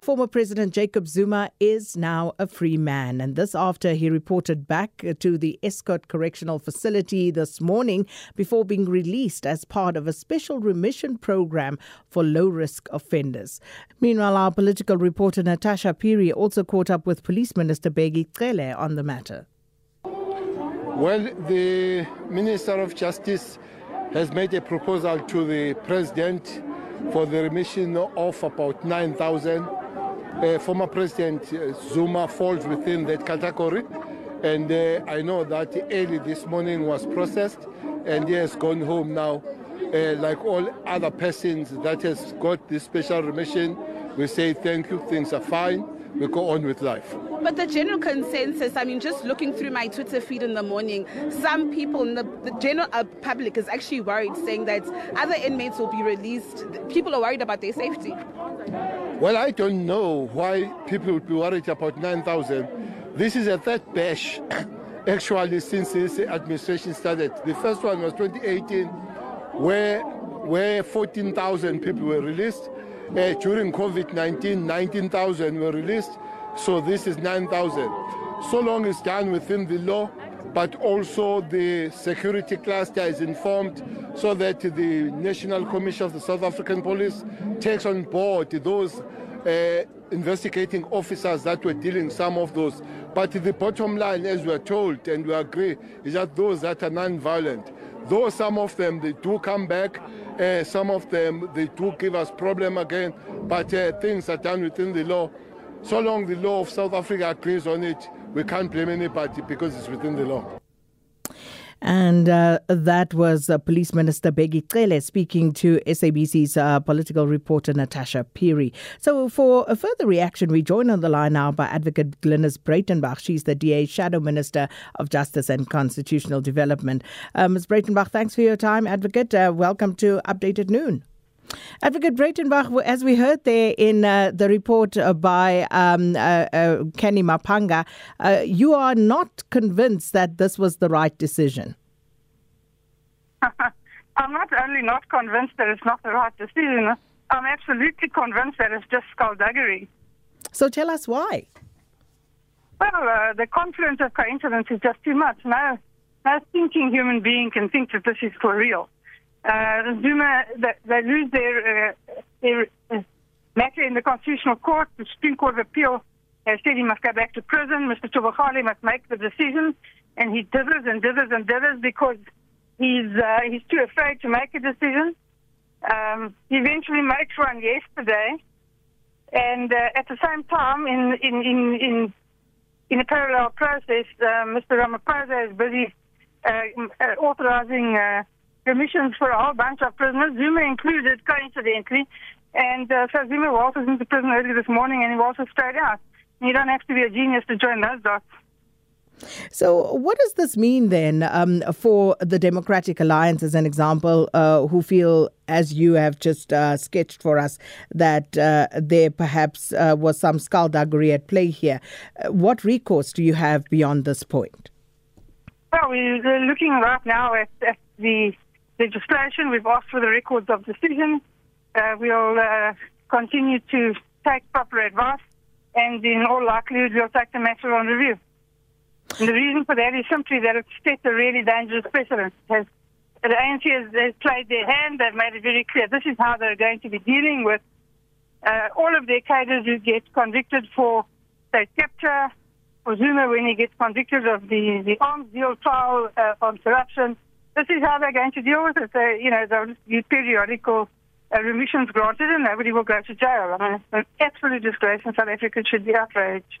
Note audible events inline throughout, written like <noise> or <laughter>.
Former President Jacob Zuma is now a free man, and this after he reported back to the Estcourt Correctional Facility this morning before being released as part of a special remission program for low risk offenders. Meanwhile, our political reporter Natasha Piri also caught up with Police Minister Bheki Cele on the matter. Well, the Minister of Justice has made a proposal to the President for the remission of about 9,000. Uh, former President uh, Zuma falls within that category. And uh, I know that early this morning was processed and he has gone home now. Uh, like all other persons that has got this special remission, we say thank you, things are fine, we go on with life. But the general consensus, I mean, just looking through my Twitter feed in the morning, some people in the, the general uh, public is actually worried, saying that other inmates will be released. People are worried about their safety. Well, I don't know why people would be worried about 9,000. This is a third bash, <coughs> actually, since this administration started. The first one was 2018, where, where 14,000 people were released. Uh, during COVID 19, 19,000 were released. So this is 9,000. So long it's done within the law, but also the security cluster is informed so that the National Commission of the South African Police takes on board those uh, investigating officers that were dealing some of those. But the bottom line, as we are told and we agree, is that those that are non-violent, though some of them they do come back, uh, some of them they do give us problem again, but uh, things are done within the law. So long the law of South Africa agrees on it, we can't blame anybody because it's within the law. And uh, that was uh, Police Minister Bheki Cele speaking to SABC's uh, political reporter Natasha Piri. So, for a further reaction, we join on the line now by Advocate Glynis Breitenbach. She's the DA Shadow Minister of Justice and Constitutional Development. Uh, Ms. Breitenbach, thanks for your time, Advocate. Uh, welcome to Updated Noon. Advocate Breitenbach, as we heard there in uh, the report uh, by um, uh, uh, Kenny Mapanga, uh, you are not convinced that this was the right decision. <laughs> I'm not only not convinced that it's not the right decision, I'm absolutely convinced that it's just skullduggery. So tell us why. Well, uh, the confluence of coincidence is just too much. No, no thinking human being can think that this is for real. Uh, Zuma, they, they lose their, uh, their matter in the Constitutional Court. The Supreme Court of Appeal has said he must go back to prison. Mr. Tobachale must make the decision, and he dithers and dithers and dithers because he's uh, he's too afraid to make a decision. Um, he eventually makes one yesterday, and uh, at the same time, in in in in, in a parallel process, uh, Mr. Ramaphosa is busy authorizing remissions for a whole bunch of prisoners, Zuma included, coincidentally. And uh, so Zuma waltzes into prison early this morning and he waltzes straight out. You don't have to be a genius to join those dots. So, what does this mean then um, for the Democratic Alliance, as an example, uh, who feel, as you have just uh, sketched for us, that uh, there perhaps uh, was some skullduggery at play here? Uh, what recourse do you have beyond this point? Well, we're looking right now at, at the legislation. We've asked for the records of decision. Uh, we'll uh, continue to take proper advice, and in all likelihood, we'll take the matter on review. And the reason for that is simply that it's set a really dangerous precedent. Has, the ANC has, has played their hand. They've made it very clear this is how they're going to be dealing with uh, all of their cadres who get convicted for state capture, for Zuma when he gets convicted of the, the arms deal trial uh, on corruption, this is how they're going to deal with it. They, you know, they'll use periodical uh, remissions granted and nobody will go to jail. I mean, it's an absolute disgrace in South Africa. Should be outraged.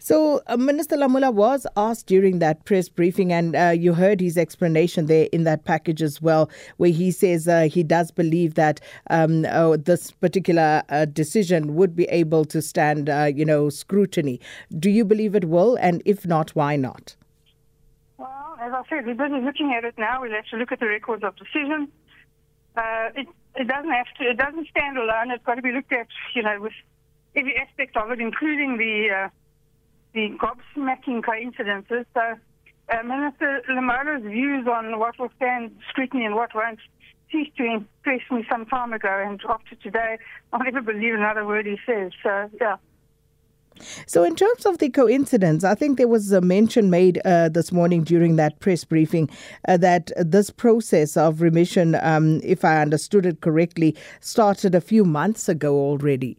So, uh, Minister Lamula was asked during that press briefing, and uh, you heard his explanation there in that package as well, where he says uh, he does believe that um, uh, this particular uh, decision would be able to stand, uh, you know, scrutiny. Do you believe it will? And if not, why not? As I said, we're busy looking at it now. We'll have to look at the records of decision. Uh, it, it doesn't have to. It doesn't stand alone. It's got to be looked at, you know, with every aspect of it, including the uh, the gobsmacking coincidences. So, uh, Minister Lamola's views on what will stand scrutiny and what won't ceased to impress me some time ago, and after today, I'll never believe another word he says. So, yeah. So, in terms of the coincidence, I think there was a mention made uh, this morning during that press briefing uh, that this process of remission, um, if I understood it correctly, started a few months ago already.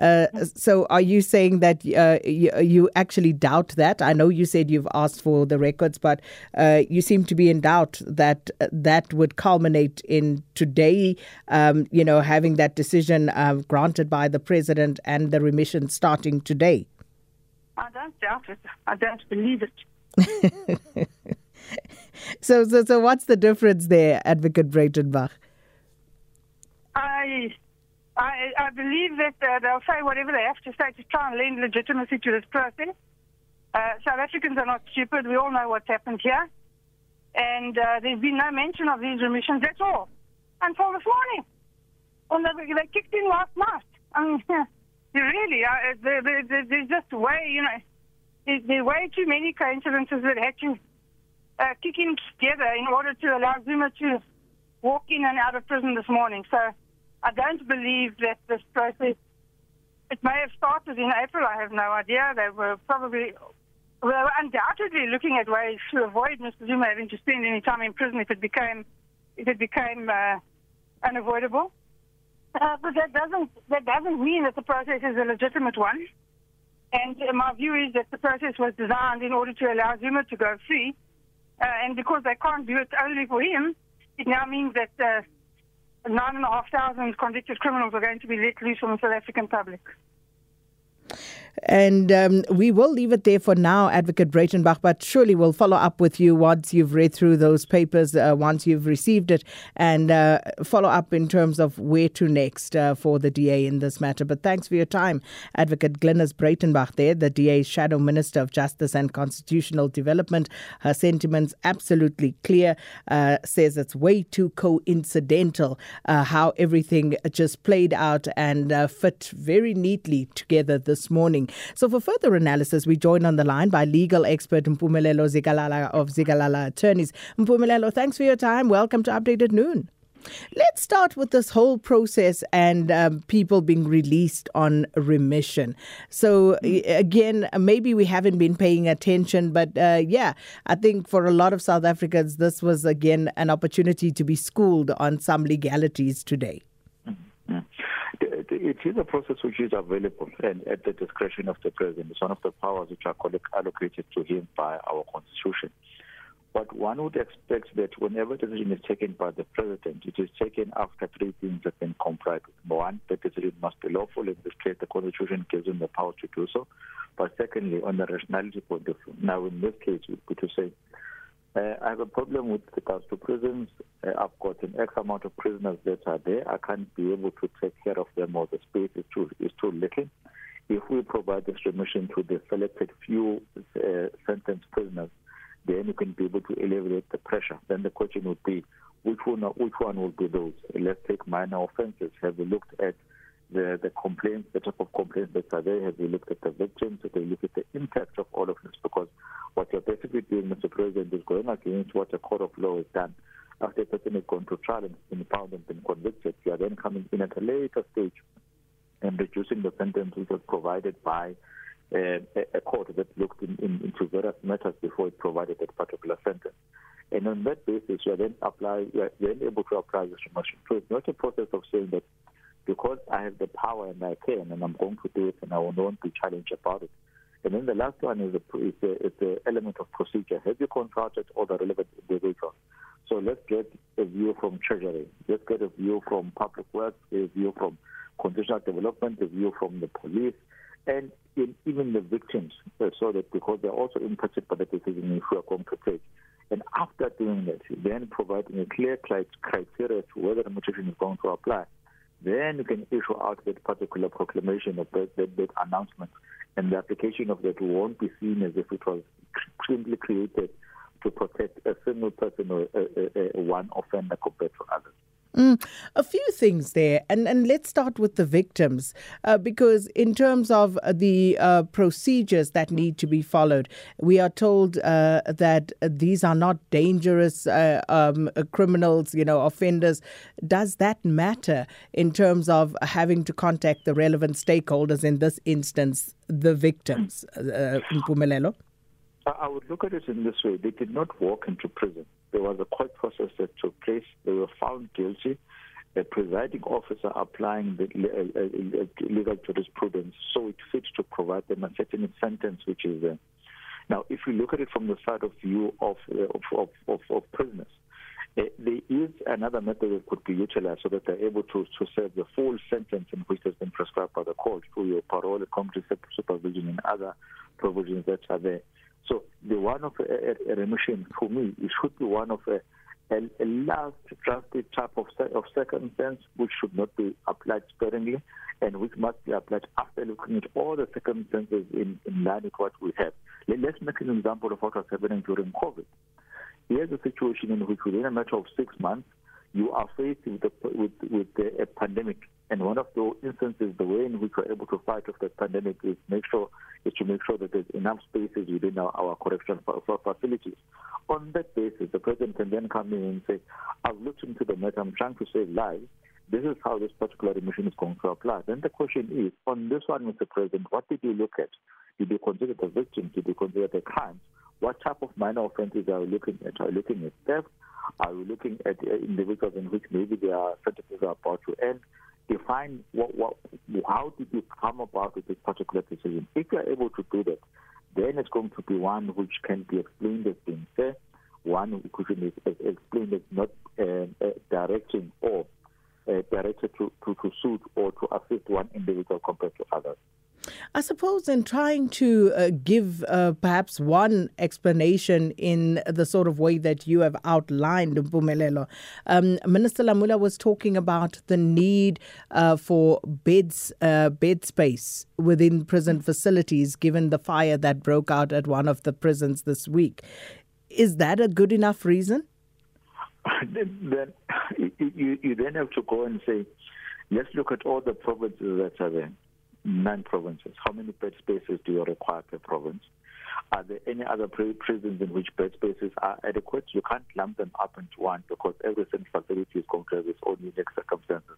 Uh, so, are you saying that uh, you, you, actually doubt that? I know you said you've asked for the records, but uh, you seem to be in doubt that uh, that would culminate in today, um, you know, having that decision um, granted by the president and the remission starting today. I don't doubt it. I don't believe it. <laughs> so, so, so, what's the difference there, Advocate Breitenbach? I I, I believe that uh, they'll say whatever they have to say to try and lend legitimacy to this process. Uh, South Africans are not stupid. We all know what's happened here. And uh, there's been no mention of these remissions at all until this morning. When they, they kicked in last night. I mean, <laughs> really, uh, there, there, there's just way, you know, there are way too many coincidences that had to uh, kick in together in order to allow Zuma to walk in and out of prison this morning. So I don't believe that this process, it may have started in April, I have no idea. They were probably, they were undoubtedly looking at ways to avoid Mr. Zuma having to spend any time in prison if it became, if it became uh, unavoidable. Uh, but that doesn't, that doesn't mean that the process is a legitimate one. And my view is that the process was designed in order to allow Zuma to go free. Uh, and because they can't do it only for him, it now means that uh, nine and a half thousand convicted criminals are going to be let loose from the South African public. And um, we will leave it there for now, Advocate Breitenbach, but surely we'll follow up with you once you've read through those papers, uh, once you've received it, and uh, follow up in terms of where to next uh, for the DA in this matter. But thanks for your time, Advocate Glynis Breitenbach, there, the DA's Shadow Minister of Justice and Constitutional Development. Her sentiments absolutely clear, uh, says it's way too coincidental uh, how everything just played out and uh, fit very neatly together this morning. So, for further analysis, we join on the line by legal expert Mpumelelo Zikalala of Zikalala Attorneys. Mpumelelo, thanks for your time. Welcome to Updated Noon. Let's start with this whole process and um, people being released on remission. So, again, maybe we haven't been paying attention, but uh, yeah, I think for a lot of South Africans, this was again an opportunity to be schooled on some legalities today. Mm-hmm it is a process which is available and at the discretion of the president. It's one of the powers which are allocated to him by our constitution. But one would expect that whenever a decision is taken by the president, it is taken after three things have been complied with. One, the decision must be lawful. In this case, the constitution gives him the power to do so. But secondly, on the rationality point of view, now in this case, we could say uh, I have a problem with regards to prisons. Uh, I've got an X amount of prisoners that are there. I can't be able to take care of them, or the space is too is too little. If we provide this remission to the selected few uh, sentenced prisoners, then you can be able to alleviate the pressure. Then the question would be, which one which one will be those? Let's take minor offences. Have we looked at the, the complaints, the type of complaints that are there? Have we looked at the victims? Have we looked at the impact of all of this? Because what you're basically doing, Mr. President, is going against what a court of law has done. After a person has gone to trial and been found and been convicted, you are then coming in at a later stage and reducing the sentence which was provided by uh, a court that looked in, in, into various matters before it provided that particular sentence. And on that basis, you are then apply, you are then able to apply this remission. So it's not a process of saying that because I have the power and I can, and I'm going to do it, and I will not be challenged about it. And then the last one is the, is the, is the element of procedure. Have you consulted all the relevant individuals? So let's get a view from Treasury. Let's get a view from Public Works, a view from Constitutional Development, a view from the police, and in, even the victims, uh, so that because they're also impacted by the decision if we are going to take. And after doing that, then providing a clear criteria to whether the mutation is going to apply, then you can issue out that particular proclamation or that, that, that announcement and the application of that won't be seen as if it was simply created to protect a single person or a, a, a one offender compared to others. Mm, a few things there, and and let's start with the victims, uh, because in terms of the uh, procedures that need to be followed, we are told uh, that these are not dangerous uh, um, criminals, you know, offenders. Does that matter in terms of having to contact the relevant stakeholders? In this instance, the victims, uh, Mpumelelo? I would look at it in this way: they did not walk into prison there was a court process that took place. They were found guilty. The presiding officer applying the uh, uh, uh, legal jurisprudence so it fits to provide them a certain sentence which is there. Now, if we look at it from the side of view of, of, of, of prisoners, uh, there is another method that could be utilized so that they're able to, to serve the full sentence in which has been prescribed by the court through your parole, community supervision, and other provisions that are there. So the one of a, a remission for me, it should be one of a, a, a last drastic type of, of circumstance which should not be applied sparingly and which must be applied after looking at all the circumstances in, in line with what we have. Let's make an example of what was happening during COVID. Here's a situation in which within a matter of six months, you are faced with, the, with, with the, a pandemic. And one of the instances, the way in which we're able to fight off the pandemic is make sure is to make sure that there's enough spaces within our, our correction facilities. On that basis, the president can then come in and say, I've looked into the matter, I'm trying to save lives. This is how this particular remission is going to apply. Then the question is, on this one, Mr. President, what did you look at? Did you consider the victims? Did you consider the crimes? What type of minor offences are we looking at? Are we looking at theft? Are we looking at uh, individuals in which maybe their sentences are about to end? Define what, what, how did you come about with this particular decision? If you are able to do that, then it's going to be one which can be explained as being fair, one which is explained as not uh, uh, directing or uh, directed to, to, to suit or to assist one individual compared to others. I suppose in trying to uh, give uh, perhaps one explanation in the sort of way that you have outlined, Mpumelelo, um, Minister Lamula was talking about the need uh, for beds, uh, bed space within prison facilities, given the fire that broke out at one of the prisons this week. Is that a good enough reason? <laughs> then you, you then have to go and say, let's look at all the provinces that are there nine provinces. How many bed spaces do you require per province? Are there any other prisons in which bed spaces are adequate? You can't lump them up into one because every single facility is going to have its own unique circumstances.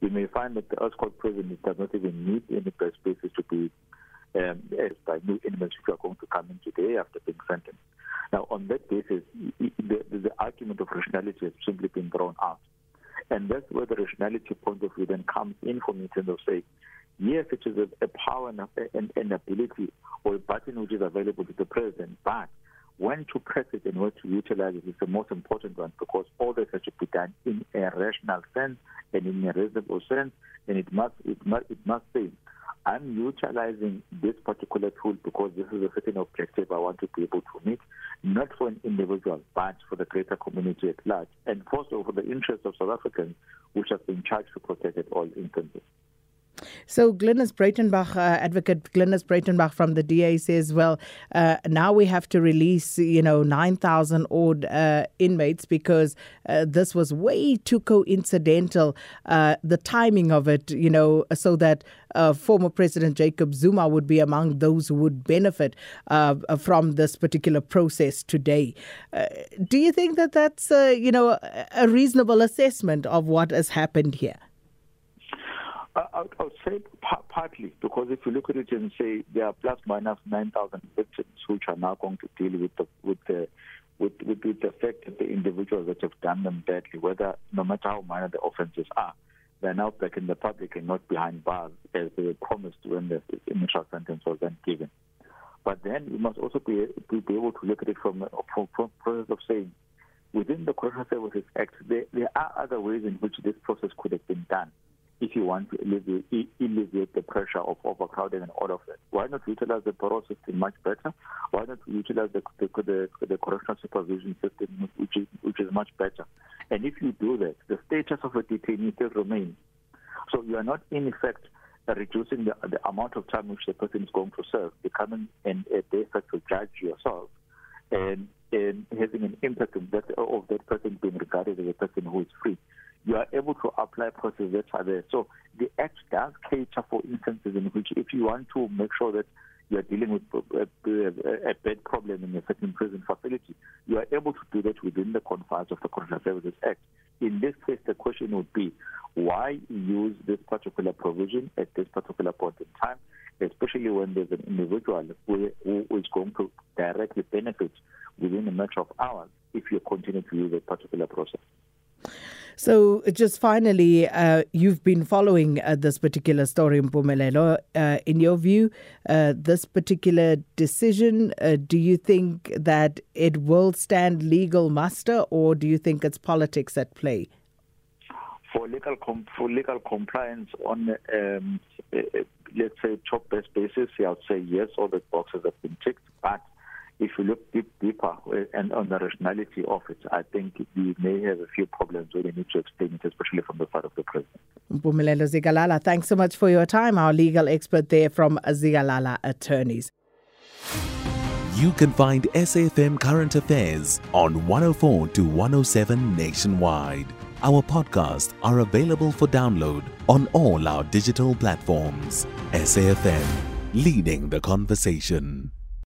You may find that the Estcourt prison does not even need any bed spaces to be um, by new inmates who are going to come in today after being sentenced. Now, on that basis, the, the, the argument of rationality has simply been thrown out. And that's where the rationality point of view then comes in for me in terms of saying, Yes, it is a, a power and, and, and ability or a button which is available to the president, but when to press it and when to utilize it is the most important one because all this has to be done in a rational sense and in a reasonable sense, and it must it must it must say, I'm utilizing this particular tool because this is a certain objective I want to be able to meet, not for an individual, but for the greater community at large, and also for the interests of South Africans, which have been charged to protect at all instances. So Glynis Breitenbach, uh, advocate Glynis Breitenbach from the DA says, well, uh, now we have to release, you know, 9,000 odd uh, inmates because uh, this was way too coincidental, uh, the timing of it, you know, so that uh, former President Jacob Zuma would be among those who would benefit from this particular process today. do you think that that's, you know, a reasonable assessment of what has happened here? I, I would say partly because if you look at it and say there are plus minus 9,000 victims which are now going to deal with the with the with, with, with the fact that the individuals that have done them badly, whether no matter how minor the offences are, they're now back in the public and not behind bars as they were promised when the initial sentence was then given. But then you must also be, be able to look at it from from, from process of saying, within the Correctional Services Act, there, there are other ways in which this process could have been done if you want to alleviate, alleviate the pressure of overcrowding and all of that. Why not utilize the parole system much better? Why not utilize the, the, the, the correctional supervision system, which is, which is much better? And if you do that, the status of a detainee still remains. So you are not, in effect, reducing the, the amount of time which the person is going to serve, becoming an, a de facto judge yourself, and, and having an impact of that, of that person being regarded as a person who is free you are able to apply processes that are there. So the Act does cater for instances in which if you want to make sure that you are dealing with a, a, a bad problem in a certain prison facility, you are able to do that within the confines of the Correctional Services Act. In this case, the question would be, why use this particular provision at this particular point in time, especially when there's an individual who, who is going to directly benefit within a matter of hours if you continue to use a particular process. So, just finally, uh, you've been following uh, this particular story, Mpumelelo. Uh, in your view, uh, this particular decision, uh, do you think that it will stand legal muster, or do you think it's politics at play? For legal com- for legal compliance on, um, uh, let's say, top-based basis, I would say yes, all the boxes have been ticked, but if you look deep, deeper and on the rationality of it, I think we may have a few problems where we need to explain it, especially from the side of the president. Mpumelelo Zikalala, thanks so much for your time. Our legal expert there from Zikalala Attorneys. You can find SAFM Current Affairs on 104 to 107 nationwide. Our podcasts are available for download on all our digital platforms. SAFM, leading the conversation.